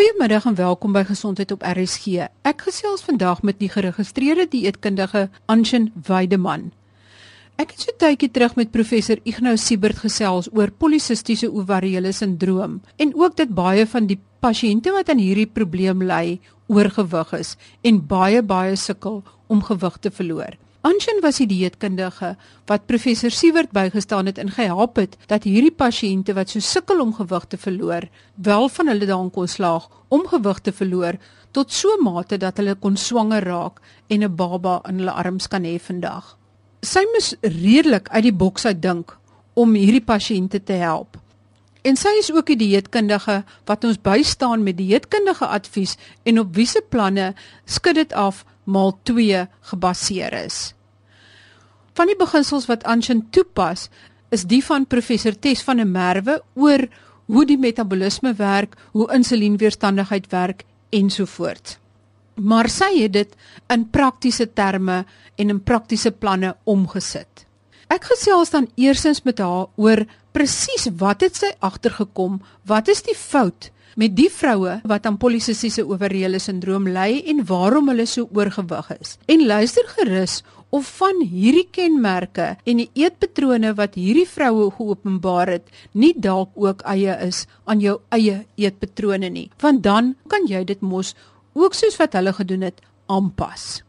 Goeiemiddag en welkom by Gesondheid op RSG. Ek gesels vandag met die geregistreerde dieetkundige Anshin Weideman. Ek het so tydjie terug met professor Ignou Siebert gesels oor polisistiese ovariële sindroom en ook dat baie van die pasiënte wat aan hierdie probleem ly, oorgewig is en baie baie sukkel om gewig te verloor. Anshin was die dieetkundige wat professor Siewert bygestaan het en gehelp het dat hierdie pasiënte wat so sukkel om gewig te verloor, wel van hulle daan kon slaag om gewig te verloor tot so mate dat hulle kon swanger raak en 'n baba in hulle arms kan hê vandag. Sy moes redelik uit die boks uit dink om hierdie pasiënte te help. En sy is ook die dieetkundige wat ons bystaan met dieetkundige advies en op wiese planne skud dit af maal 2 gebaseer is. Van die beginsels wat Anshin toepas, is die van professor Tes van der Merwe oor hoe die metabolisme werk, hoe insulienweerstandigheid werk ensovoorts. Maar sy het dit in praktiese terme en in praktiese planne omgesit. Ek gesels dan eersins met haar oor presies wat het sy agtergekom, wat is die fout met die vroue wat aan polisistiese ovariële sindroom ly en waarom hulle so oorgewig is. En luister gerus of van hierdie kenmerke en die eetpatrone wat hierdie vroue geopenbaar het, nie dalk ook eie is aan jou eie eetpatrone nie, want dan kan jy dit mos ook soos wat hulle gedoen het aanpas.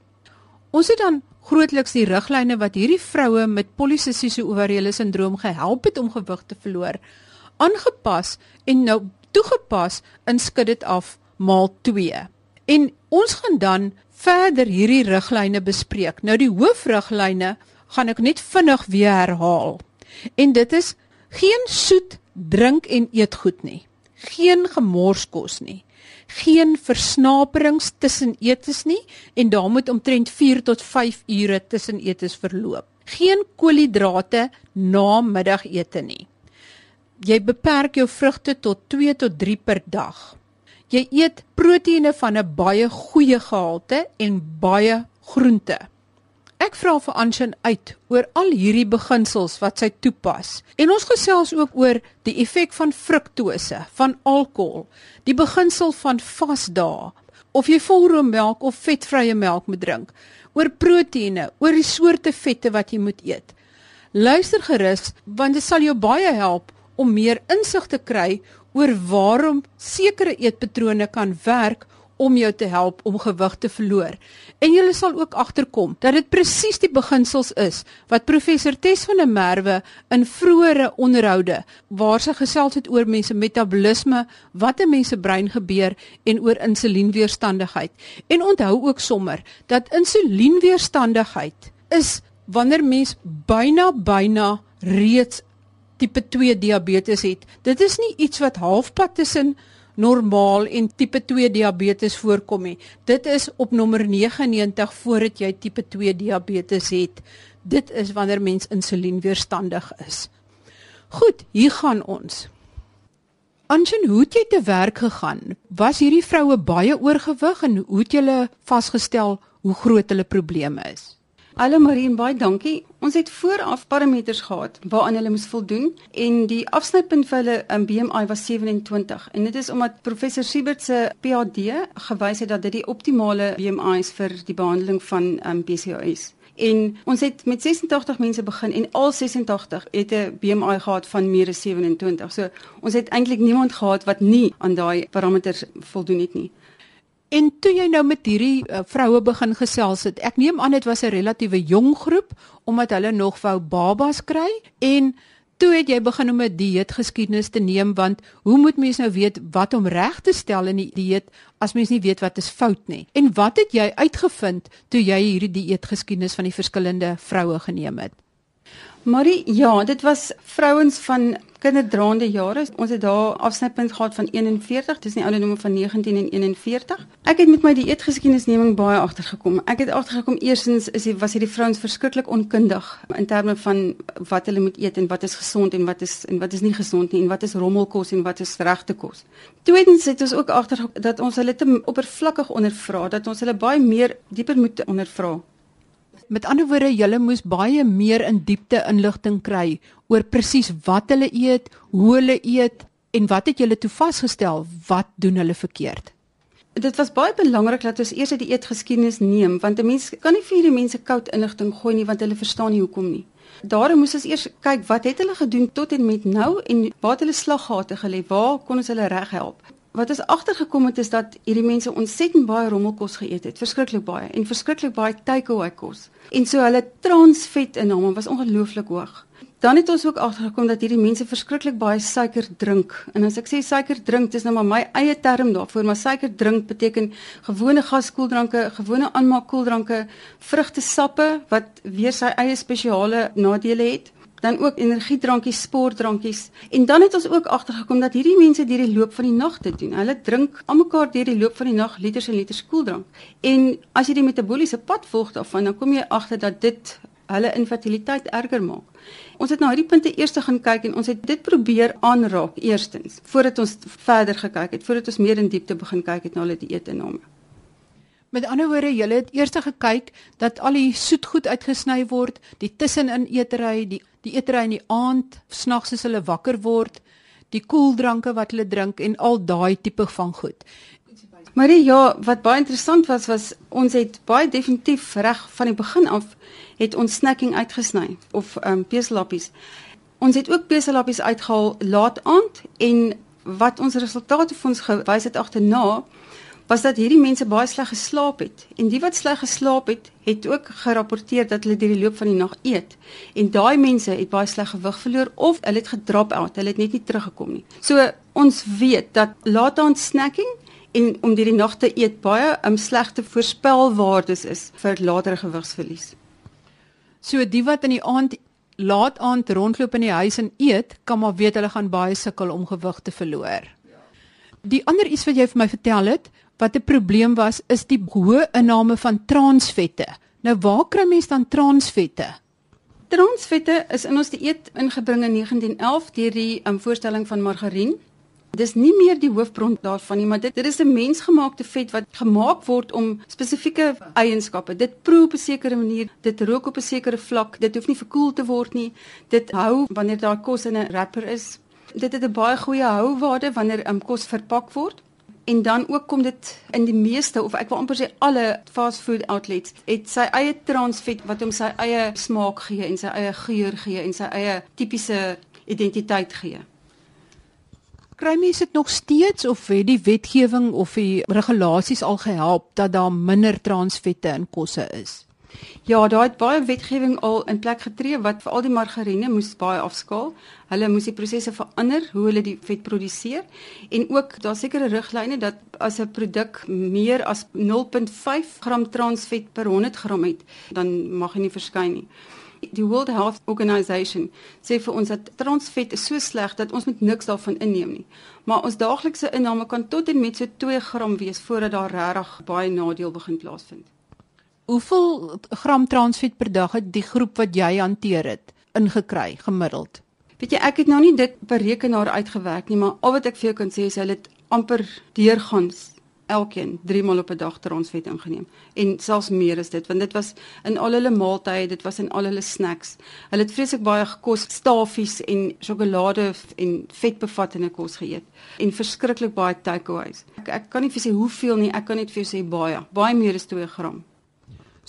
Ons het dan grootliks die riglyne wat hierdie vroue met polisistiese ovariële sindroom gehelp het om gewig te verloor aangepas en nou toegepas in skud dit af maal 2. En ons gaan dan verder hierdie riglyne bespreek. Nou die hoofriglyne gaan ek net vinnig weer herhaal. En dit is geen soet drink en eet goed nie. Geen gemorskos nie. Geen versnaperings tussen etes nie en daar moet omtrent 4 tot 5 ure tussen etes verloop. Geen koolhidrate na middagete nie jy beperk jou vrugte tot 2 tot 3 per dag. Jy eet proteïene van 'n baie goeie gehalte en baie groente. Ek vra vir Anshin uit oor al hierdie beginsels wat sy toepas. En ons gesels ook oor die effek van fruktose, van alkohol, die beginsel van vasdae, of jy volroommelk of vetvrye melk moet drink, oor proteïene, oor die soorte vette wat jy moet eet. Luister gerus want dit sal jou baie help om meer insig te kry oor waarom sekere eetpatrone kan werk om jou te help om gewig te verloor. En jy sal ook agterkom dat dit presies die beginsels is wat professor Tes van der Merwe in vroeëre onderhoude waar sy gesels het oor mense metabolisme, wat 'n mens se brein gebeur en oor insulienweerstandigheid. En onthou ook sommer dat insulienweerstandigheid is wanneer mens byna byna reeds tipe 2 diabetes het. Dit is nie iets wat halfpad tussen normaal en tipe 2 diabetes voorkom nie. Dit is op nommer 99 voordat jy tipe 2 diabetes het. Dit is wanneer mens insulienweerstandig is. Goed, hier gaan ons. Ansien, hoe het jy te werk gegaan? Was hierdie vroue baie oorgewig en hoe het jy vasgestel hoe groot hulle probleme is? Hallo Marien, baie dankie. Ons het vooraf parameters gehad waaraan hulle moes voldoen en die afsnypunt vir hulle um, BMI was 27 en dit is omdat professor Siebert se PhD gewys het dat dit die optimale BMI is vir die behandeling van um, ehm, PCOS. En ons het met 86 mense begin en al 86 het 'n BMI gehad van meer as 27. So ons het eintlik niemand gehad wat nie aan daai parameters voldoen het nie. En toe jy nou met hierdie uh, vroue begin gesels het, ek neem aan dit was 'n relatiewe jong groep omdat hulle nog wou babas kry en toe het jy begin om 'n dieetgeskiedenis te neem want hoe moet mens nou weet wat om reg te stel in die dieet as mens nie weet wat is fout nie. En wat het jy uitgevind toe jy hierdie dieetgeskiedenis van die verskillende vroue geneem het? Marie, ja, dit was vrouens van kinderdraande jare. Ons het daar afsnypunt gehad van 41, dis nie ouderdom van 19 en 41. Ek het met my dieetgeskiedenisneming baie agtergekom. Ek het agtergekom eersins is die was hierdie vrouens verskriklik onkundig in terme van wat hulle moet eet en wat is gesond en wat is en wat is nie gesond nie en wat is rommelkos en wat is regte kos. Tweedens het ons ook agtergekom dat ons hulle te oppervlakkig ondervra, dat ons hulle baie meer dieper moet ondervra. Met ander woorde, julle moes baie meer in diepte inligting kry oor presies wat hulle eet, hoe hulle eet. En wat het julle toe vasgestel? Wat doen hulle verkeerd? Dit was baie belangrik dat ons eers die eetgeskiedenis neem want 'n mens kan nie vir hierdie mense koud inligting gooi nie want hulle verstaan nie hoekom nie. Daarom moes ons eers kyk wat het hulle gedoen tot en met nou en waar het hulle slaggate gelê? Waar kon ons hulle reghelp? Wat ons agtergekom het is dat hierdie mense ontsettend baie rommelkos geëet het, verskriklik baie en verskriklik baie takeaway kos. En so hulle transvetinname was ongelooflik hoog. Dan het ons ook agtergekom dat hierdie mense verskriklik baie suiker drink. En as ek sê suiker drink, dis nou maar my eie term daarvoor, maar suiker drink beteken gewone gaskoeldranke, gewone aanmaakkoeldranke, vrugtesappe wat weer sy eie spesiale nadele het dan ook energiedrankies, sportdrankies. En dan het ons ook agtergekom dat hierdie mense deur die loop van die nag dit doen. Hulle drink almekaar deur die loop van die nag liters en liters koeldrank. En as jy die metabooliese pad volg daarvan, dan kom jy agter dat dit hulle infertiliteit erger maak. Ons het na hierdie punte eers gaan kyk en ons het dit probeer aanraak eerstens voordat ons verder gekyk het, voordat ons meer in diepte begin kyk het na hulle dieetinname. Met ander woorde, julle het eers gekyk dat al die soetgoed uitgesny word, die tussenin eetery, die die eetery in die aand, snags as hulle wakker word, die koeldranke wat hulle drink en al daai tipe van goed. Maar ja, wat baie interessant was was ons het baie definitief reg van die begin af het ons snacking uitgesny of ehm um, peselappies. Ons het ook peselappies uitgehaal laat aand en wat ons resultate vir ons gewys het agterna was dat hierdie mense baie sleg geslaap het. En die wat sleg geslaap het het ook gerapporteer dat hulle deur die loop van die nag eet. En daai mense het baie sleg gewig verloor of hulle het gedrop out hulle het net nie teruggekom nie. So ons weet dat laat aand snacking en om deur die nag te eet baie 'n um, slegte voorspelwaardes is vir latere gewigsverlies So die wat in die aand laat aand rondloop in die huis en eet, kan maar weet hulle gaan baie sukkel om gewig te verloor. Die ander iets wat jy vir my vertel het, wat 'n probleem was, is die hoë inname van transvette. Nou waar kry mens dan transvette? Transvette is in ons dieet ingebring in 1911 deur die um, voorstelling van margarien. Dis nie meer die hoofbron daarvan nie, maar dit dit is 'n mensgemaakte vet wat gemaak word om spesifieke eienskappe. Dit proe op 'n sekere manier, dit rook op 'n sekere vlak, dit hoef nie verkoel te word nie. Dit hou wanneer daar kos in 'n wrapper is. Dit het 'n baie goeie houwaarde wanneer um, kos verpak word. En dan ook kom dit in die meeste of ek wil amper sê alle fast food outlets het sy eie transvet wat hom sy eie smaak gee en sy eie geur gee en sy eie tipiese identiteit gee kry mense dit nog steeds of het die wetgewing of die regulasies al gehelp dat daar minder transvette in kosse is? Ja, daar het baie wetgewing al in plek getree wat vir al die margarine moes baie afskaal. Hulle moes die prosesse verander hoe hulle die vet produseer en ook daar sekere riglyne dat as 'n produk meer as 0.5 gram transvet per 100 gram het, dan mag hy nie verskyn nie. Die World Health Organization sê vir ons dat transvet so sleg dat ons moet niks daarvan inneem nie. Maar ons daaglikse inname kan tot en met so 2 gram wees voordat daar regtig baie nadeel begin plaasvind. Hoeveel gram transvet per dag het die groep wat jy hanteer het ingekry gemiddeld? Weet jy, ek het nou nie dit berekenaar uitgewerk nie, maar al wat ek vir jou kan sê is hulle het amper deurgangs elkeen 3 maal op 'n dag transvet ingeneem. En selfs meer as dit want dit was in al hulle maaltye dit was in al hulle snacks. Hulle het vreeslik baie gekos stafies en sjokolade en vetbevattende kos geëet en verskriklik baie takeaways. Ek, ek kan nie vir sê hoeveel nie ek kan net vir jou sê baie. Baie meer as 2 gram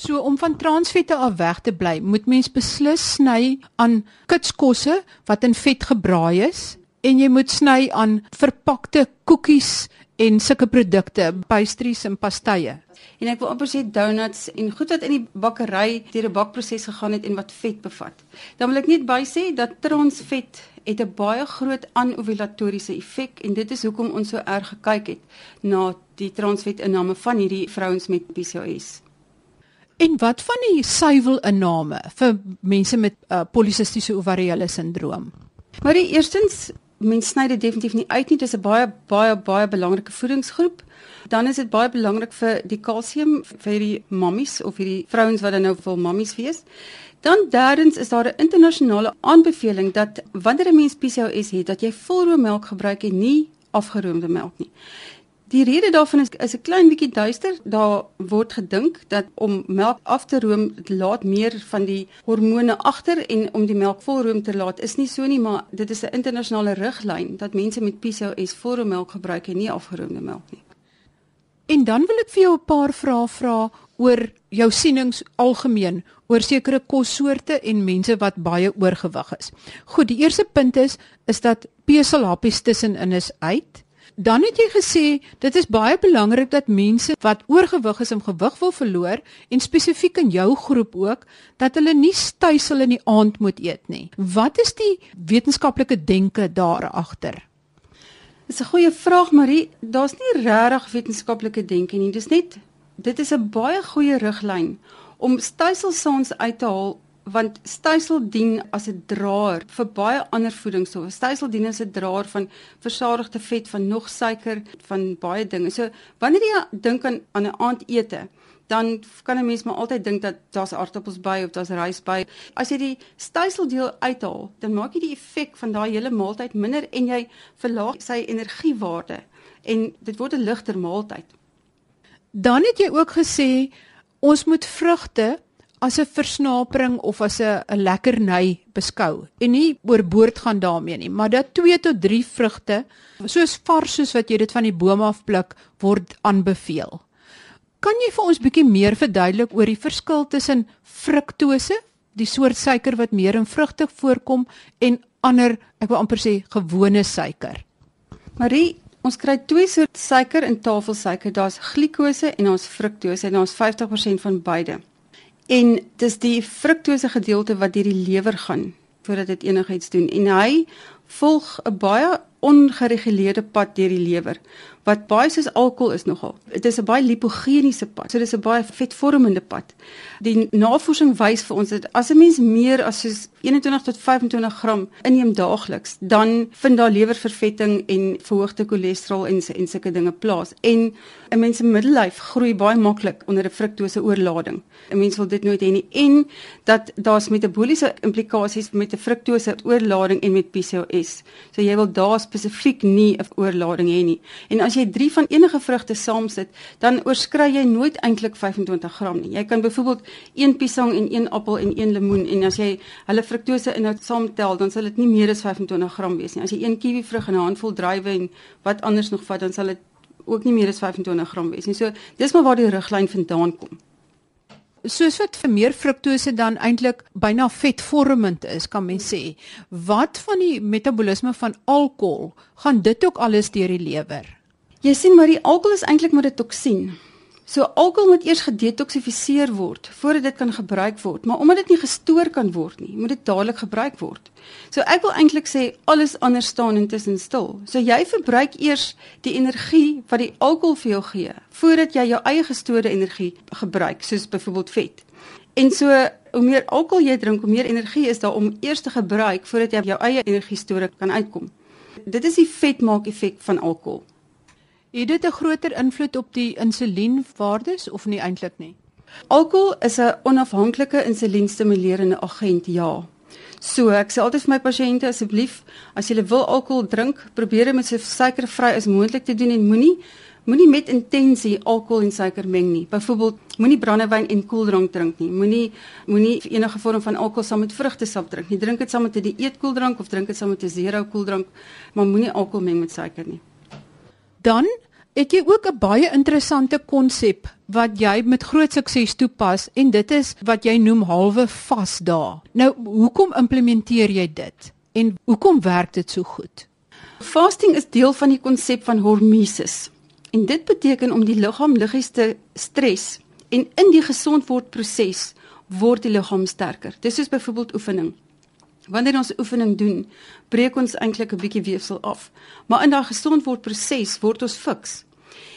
So om van transvette af weg te bly, moet mens beslis sny aan kitskosse wat in vet gebraai is en jy moet sny aan verpakte koekies en sulke produkte, pastries en pastye. En ek wil amper sê donuts en goed wat in die bakkery deur 'n bakproses gegaan het en wat vet bevat. Dan wil ek net by sê dat transvet het 'n baie groot anovulatoriese effek en dit is hoekom ons so erg gekyk het na die transvetinname van hierdie vrouens met PCOS. En wat van die suiwelinname vir mense met uh, polisistiese ovariële sindroom? Maar die eerstens mens sny dit definitief nie uit nie. Dit is 'n baie baie baie belangrike voedingsgroep. Dan is dit baie belangrik vir die kalsium vir die mammies of hierdie vrouens wat dan nou wil mammies wees. Dan derdens is daar 'n internasionale aanbeveling dat wanneer 'n mens PCOS het, dat jy volroommelk gebruik en nie afgeroomde melk nie. Die rede daarvan is is 'n klein bietjie duister. Daar word gedink dat om melk af te room laat meer van die hormone agter en om die melk volroom te laat is nie so nie, maar dit is 'n internasionale riglyn dat mense met PCOS volroom melk gebruik en nie afgeroomde melk nie. En dan wil ek vir jou 'n paar vrae vra oor jou sienings algemeen oor sekere kossoorte en mense wat baie oorgewig is. Goed, die eerste punt is is dat peselhappies tussenin is uit. Dan het jy gesê dit is baie belangrik dat mense wat oorgewig is om gewig wil verloor en spesifiek in jou groep ook dat hulle nie stuisel in die aand moet eet nie. Wat is die wetenskaplike denke daar agter? Dis 'n goeie vraag Marie. Daar's nie regtig wetenskaplike denke nie. Dis net dit is 'n baie goeie riglyn om stuiselsaans uit te haal want stysel dien as 'n draer vir baie ander voedingsstowwe. Stysel dien as 'n draer van versadigde vet, van nog suiker, van baie dinge. So wanneer jy dink aan aan 'n aandete, dan kan 'n mens maar altyd dink dat daar's aardappels by of daar's rys by. As jy die stysel deel uithaal, dan maak jy die effek van daai hele maaltyd minder en jy verlaag sy energiewaarde en dit word 'n ligter maaltyd. Dan het jy ook gesê ons moet vrugte as 'n versnapering of as 'n 'n lekkerny beskou en nie oorboord gaan daarmee nie, maar dat 2 tot 3 vrugte soos vars soos wat jy dit van die boom af pluk word aanbeveel. Kan jy vir ons bietjie meer verduidelik oor die verskil tussen fruktose, die soort suiker wat meer in vrugte voorkom en ander, ek wil amper sê gewone suiker? Marie, ons kry twee soorte suiker in tafelsuiker. Daar's glikose en ons fruktose en ons 50% van beide. En dis die fruktose gedeelte wat deur die lewer gaan voordat dit enigiets doen. En hy volg 'n baie ongereguleerde pad deur die lewer wat baie soos alkohol is nogal. Dit is 'n baie lipogeniese pad. So dis 'n baie vetvormende pad. Die navorsing wys vir ons dat as 'n mens meer as soos 21 tot 25 gram inneem daagliks, dan vind daar lewervervetting en verhoogde cholesterol en en sulke dinge plaas. En 'n mens se middellyf groei baie maklik onder 'n fruktose oorlading. 'n Mens wil dit nooit hê nie. En dat daar's metabooliese implikasies met 'n fruktose oorlading en met PCOS. So jy wil daar spesifiek nie 'n oorlading hê nie. En as jy 3 van enige vrugte saamsit, dan oorskry jy nooit eintlik 25 gram nie. Jy kan byvoorbeeld 1 piesang en 1 appel en 1 lemoen en as jy hulle fruktose inhoud saamtel, dan sal dit nie meer as 25 gram wees nie. As jy 1 kiwi vrug en 'n handvol druiwe en wat anders nog vat, dan sal dit ook nie meer as 25 gram wees nie. So dis maar waar die riglyn vandaan kom soos wat vir meer fruktose dan eintlik byna vetvormend is, kan mens sê. Wat van die metabolisme van alkohol gaan dit ook alles deur die lewer? Jy sien maar die alkohol is eintlik maar 'n toksien. So alkohol moet eers gedetoksifiseer word voordat dit kan gebruik word, maar omdat dit nie gestoor kan word nie, moet dit dadelik gebruik word. So ek wil eintlik sê alles anders staan intussen stil. So jy verbruik eers die energie wat die alkohol vir jou gee voordat jy jou eie gestoorde energie gebruik, soos byvoorbeeld vet. En so hoe meer alkohol jy drink, hoe meer energie is daar om eers te gebruik voordat jy jou eie energiestore kan uitkom. Dit is die vetmaak effek van alkohol. Het dit 'n groter invloed op die insulienwaardes of nie eintlik nie? Alkohol is 'n onafhanklike insulienstimulerende agent, ja. So, ek sê altyd vir my pasiënte asseblief, as jy wil alkohol drink, probeer dit met so suikervry as moontlik te doen en moenie moenie met intensie alkohol en suiker meng nie. Byvoorbeeld, moenie brandewyn en koeldrank drink nie. Moenie moenie enige vorm van alkohol saam met vrugtesap drink nie. Drink dit saam met 'n dieetkoeldrank of drink dit saam met 'n zero koeldrank, maar moenie alkohol meng met suiker nie. Dan het jy ook 'n baie interessante konsep wat jy met groot sukses toepas en dit is wat jy noem halwe vasdae. Nou, hoekom implementeer jy dit? En hoekom werk dit so goed? Fasting is deel van die konsep van hormesis. En dit beteken om die liggaam liggies te stres en in die gesondword proses word die liggaam sterker. Dis soos byvoorbeeld oefening. Wanneer ons oefening doen, breek ons eintlik 'n bietjie weefsel af. Maar in daai gesondword proses word ons fiks.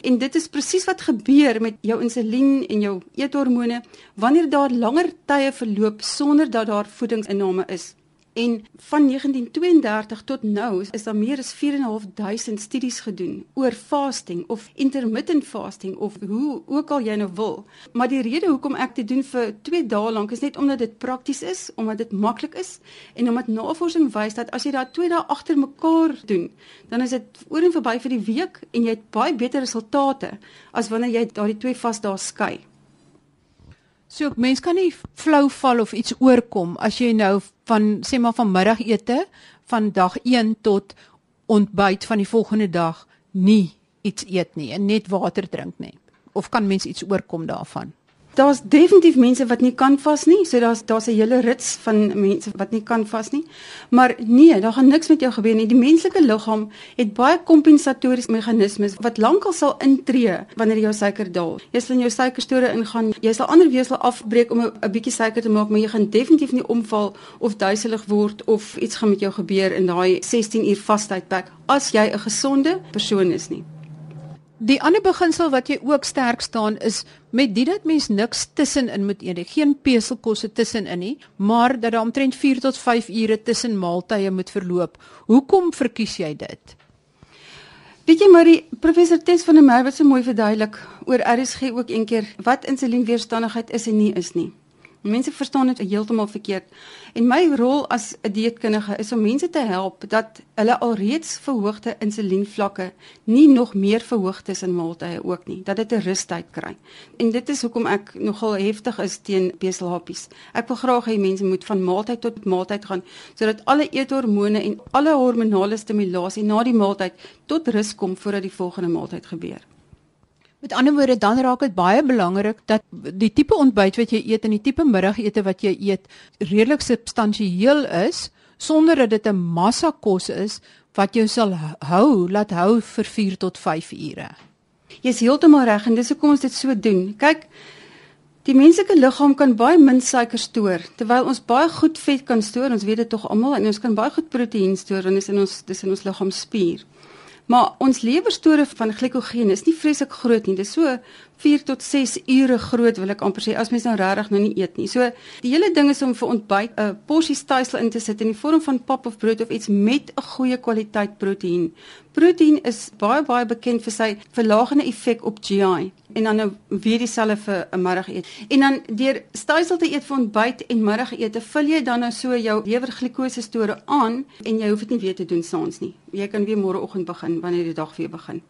En dit is presies wat gebeur met jou insulien en jou eethormone wanneer daar langer tye verloop sonder dat daar voedingsinname is. En van 1932 tot nou is daar meer as 4.500 studies gedoen oor fasting of intermittent fasting of hoe ook al jy nou wil. Maar die rede hoekom ek dit doen vir 2 dae lank is net omdat dit prakties is, omdat dit maklik is en omdat navorsing wys dat as jy daai 2 dae agter mekaar doen, dan is dit oor en verby vir die week en jy het baie beter resultate as wanneer jy daardie twee vasdae skei. So mens kan nie flou val of iets oorkom as jy nou van sê maar van middagete van dag 1 tot ontbyt van die volgende dag nie iets eet nie en net water drink nie. Of kan mens iets oorkom daarvan? Daar's definitief mense wat nie kan vas nie. So daar's daar's 'n hele rits van mense wat nie kan vas nie. Maar nee, daar gaan niks met jou gebeur nie. Die menslike liggaam het baie kompensatoriese meganismes wat lankal sal intree wanneer jou suiker daal. Jy sal in jou suikerstore ingaan. Jy sal ander weefsel afbreek om 'n bietjie suiker te maak, maar jy gaan definitief nie omval of duiselig word of iets gaan met jou gebeur in daai 16 uur vastydperk as jy 'n gesonde persoon is nie. Die ander beginsel wat jy ook sterk staan is met dit dat mens niks tussenin moet eet, geen peselkosse tussenin nie, maar dat daar omtrent 4 tot 5 ure tussen maaltye moet verloop. Hoekom verkies jy dit? Weet jy maar die professor Tess van der Merwe het so mooi verduidelik oor RSG ook een keer wat insulienweerstandigheid is en nie is nie. Mense verstaan dit heeltemal verkeerd. En my rol as 'n dieetkundige is om mense te help dat hulle alreeds verhoogde insulienvlakke nie nog meer verhoog is in maaltye ook nie, dat dit 'n rustyd kry. En dit is hoekom ek nogal heftig is teen beselhappies. Ek wil graag hê mense moet van maaltyd tot maaltyd gaan sodat alle eethormone en alle hormonale stimulasie na die maaltyd tot rus kom voordat die volgende maaltyd gebeur. Met ander woorde dan raak dit baie belangrik dat die tipe ontbyt wat jy eet en die tipe middagete wat jy eet redelik substansieel is sonder dat dit 'n massa kos is wat jou sal hou laat hou vir 4 tot 5 ure. Jy's heeltemal reg en dis hoekom ons dit so doen. Kyk, die menslike liggaam kan baie min suiker stoor terwyl ons baie goed vet kan stoor. Ons weet dit tog almal en ons kan baie goed proteïen stoor want dit is in ons dis in ons liggaamspier. Maar ons lewerstore van glikogeen is nie vreeslik groot nie. Dit is so 4 tot 6 ure groot wil ek amper sê as mens nou regtig nou nie eet nie. So die hele ding is om vir ontbyt 'n porsie stysel in te sit in die vorm van pap of brood of iets met 'n goeie kwaliteit proteïen. Proteïen is baie baie bekend vir sy verlagende effek op GI en dan nou weer dieselfde vir 'n middagete. En dan deur stysel te eet vir ontbyt en middagete, vul jy dan nou so jou lewerglikose store aan en jy hoef dit nie weer te doen saans nie. Jy kan weer môreoggend begin wanneer die dag weer begin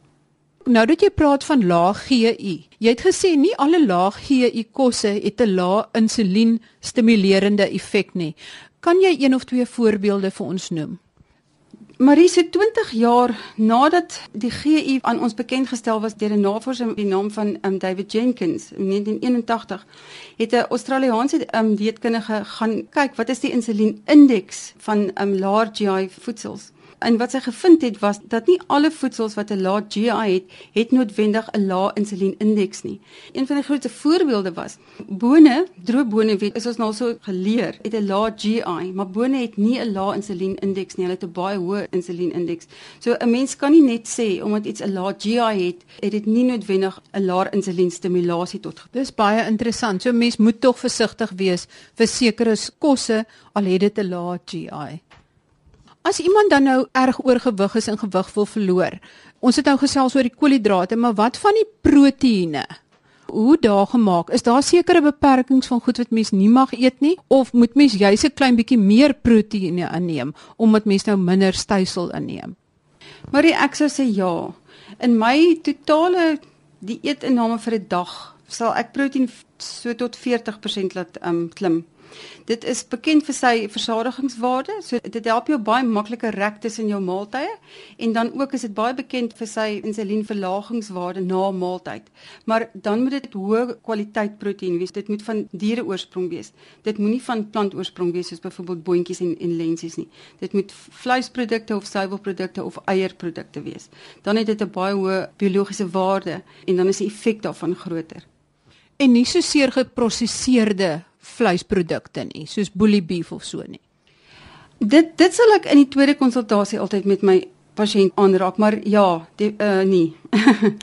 nou dat jy praat van laag GI. Jy het gesê nie alle laag GI kosse het 'n lae insulien stimulerende effek nie. Kan jy een of twee voorbeelde vir ons noem? Marie se 20 jaar nadat die GI aan ons bekend gestel was deur 'n navorser met die naam van um, David Jenkins in 1981, het 'n Australiese um, dieetkundige gaan kyk wat is die insulien indeks van um, laer GI voedsels. En wat sy gevind het was dat nie alle voedsels wat 'n lae GI het, het noodwendig 'n lae insulienindeks nie. Een van die grootste voorbeelde was bone, droë bone weet is ons nou so geleer, het 'n lae GI, maar bone het nie 'n lae insulienindeks nie, hulle het 'n baie hoë insulienindeks. So 'n mens kan nie net sê omdat iets 'n lae GI het, het dit nie noodwendig 'n lae insulienstimulasie tot. Dis baie interessant. So mens moet tog versigtig wees vir sekere kosse al het dit 'n lae GI. As iemand dan nou erg oorgewig is en gewig wil verloor. Ons het nou gesels oor die koolhidrate, maar wat van die proteïene? Hoe daar gemaak? Is daar sekere beperkings van goed wat mens nie mag eet nie of moet mens juis 'n klein bietjie meer proteïene inneem omdat mens nou minder stysel inneem? Maar ek sou sê ja. In my totale dieetinname vir 'n dag sal ek proteïen so tot 40% laat um, klim. Dit is bekend vir sy versadigingswaarde, so dit help jou baie makliker rek tussen jou maaltye en dan ook is dit baie bekend vir sy insulienverlagingswaarde na maaltyd. Maar dan moet dit hoë kwaliteit proteïen wees. Dit moet van diere oorsprong wees. Dit moenie van plant oorsprong wees soos byvoorbeeld boontjies en en lensies nie. Dit moet vleisprodukte of suiwelprodukte of eierprodukte wees. Dan het dit 'n baie hoë biologiese waarde en dan is die effek daarvan groter. En nie so seer geprosesseerde vleisprodukte nie, soos bully beef of so nie. Dit dit sal ek in die tweede konsultasie altyd met my pasiënt aanraak, maar ja, die, uh nee.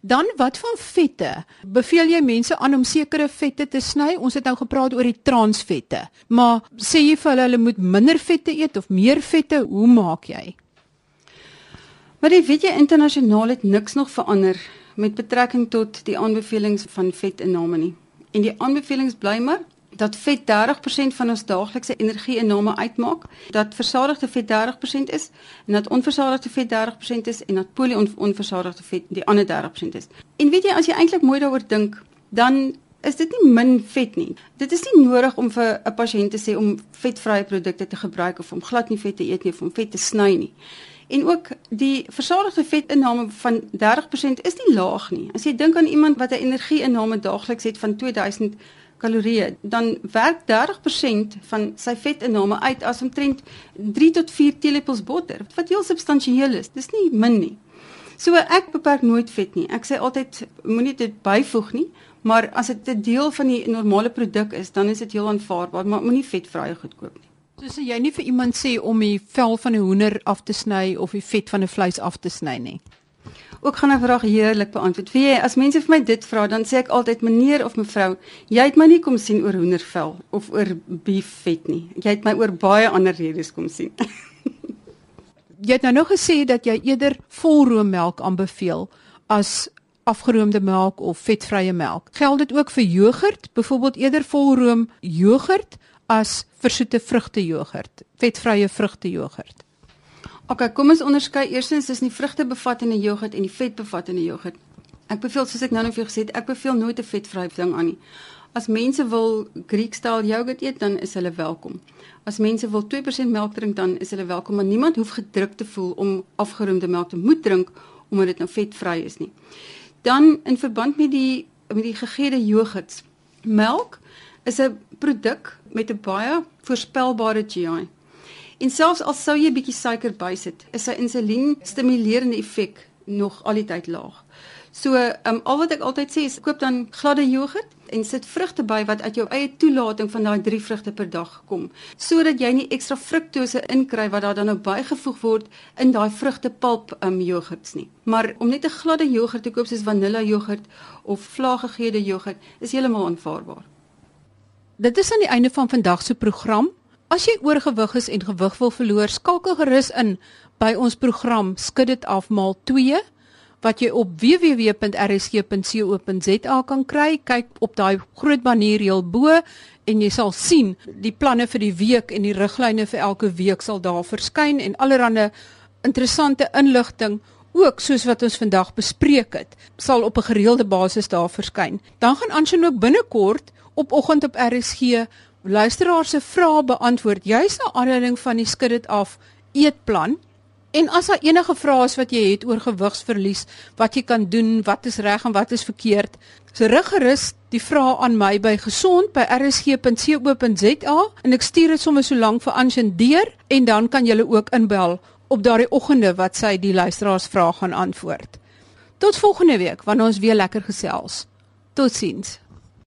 Dan wat van vette? Beveel jy mense aan om sekere vette te sny? Ons het nou gepraat oor die transvette. Maar sê jy vir hulle hulle moet minder vette eet of meer vette? Hoe maak jy? Maar jy weet jy internasionaal het niks nog verander met betrekking tot die aanbevelings van vetinname nie. En die aanbevelings bly maar dat vet 30% van ons daaglikse energie-inname uitmaak, dat versadigde vet 30% is en dat onversadigde vet 30% is en dat polyonversadigde vet die ander 30% is. En weet jy as jy eintlik mooi daaroor dink, dan is dit nie min vet nie. Dit is nie nodig om vir 'n pasiënt te sê om vetvrye produkte te gebruik of om glad nie vet te eet nie of om vet te sny nie. En ook die versadigde vetinname van 30% is nie laag nie. As jy dink aan iemand wat 'n energie-inname daagliks het van 2000 kalorieë, dan werk 30% van sy vetinname uit as omtrent 3 tot 4 teelepels botter, wat heel substansieel is. Dis nie min nie. So ek beperk nooit vet nie. Ek sê altyd moenie dit byvoeg nie, maar as dit 'n deel van die normale produk is, dan is dit heel aanvaarbaar, maar moenie vetvrye goed koop nie. So sê jy nie vir iemand sê om die vel van 'n hoender af te sny of die vet van 'n vleis af te sny nie ook gaan 'n vraag heerlik beantwoord. Wie as mense vir my dit vra, dan sê ek altyd meneer of mevrou, jy het my nie kom sien oor hoendervel of oor beefvet nie. Jy het my oor baie ander redes kom sien. jy het nou nog gesê dat jy eerder volroommelk aanbeveel as afgeroomde melk of vetvrye melk. Geld dit ook vir jogurt, byvoorbeeld eerder volroom jogurt as versoete vrugte jogurt, vetvrye vrugte jogurt? OK, kom ons onderskei eerstens tussen die vrugte bevattende jogurt en die vet bevattende jogurt. Ek beveel soos ek nou net vir gesê het, ek beveel nooit 'n vetvrye ding aan nie. As mense wil Greek style jogurt eet, dan is hulle welkom. As mense wil 2% melk drink, dan is hulle welkom, maar niemand hoef gedruk te voel om afgeroomde melk te moet drink omdat dit nou vetvry is nie. Dan in verband met die met die gegeede jogurts. Melk is 'n produk met 'n baie voorspelbare GI. En selfs al sou jy bietjie suiker bysit, is sy insulien stimulerende effek nog altyd laag. So, um, al wat ek altyd sê is koop dan gladde jogurt en sit vrugte by wat uit jou eie toelating van daai 3 vrugte per dag kom, sodat jy nie ekstra fruktose inkry wat daar dan nou bygevoeg word in daai vrugtepulp um jogurts nie. Maar om net 'n gladde jogurt te koop soos vanilla jogurt of vlaaggegeede jogurt is heeltemal aanvaarbaar. Dit is aan die einde van vandag se program. As jy oorgewig is en gewig wil verloor, skakel gerus in by ons program Skud dit af maal 2 wat jy op www.rsg.co.za kan kry. Kyk op daai groot banner heel bo en jy sal sien die planne vir die week en die riglyne vir elke week sal daar verskyn en allerlei interessante inligting ook soos wat ons vandag bespreek het sal op 'n gereelde basis daar verskyn. Dan gaan Anshin ook binnekort op oggend op RSG luisteraars se vrae beantwoord juis na aanleiding van die skud dit af eetplan. En as daar enige vrae is wat jy het oor gewigsverlies, wat jy kan doen, wat is reg en wat is verkeerd, so rig gerus die vrae aan my by gesond@rsg.co.za en ek stuur dit sommer so lank vir Anshin deur en dan kan jy ook inbel op daardie oggende wat sy die luisteraars vrae gaan antwoord. Tot volgende week wanneer ons weer lekker gesels. Totsiens.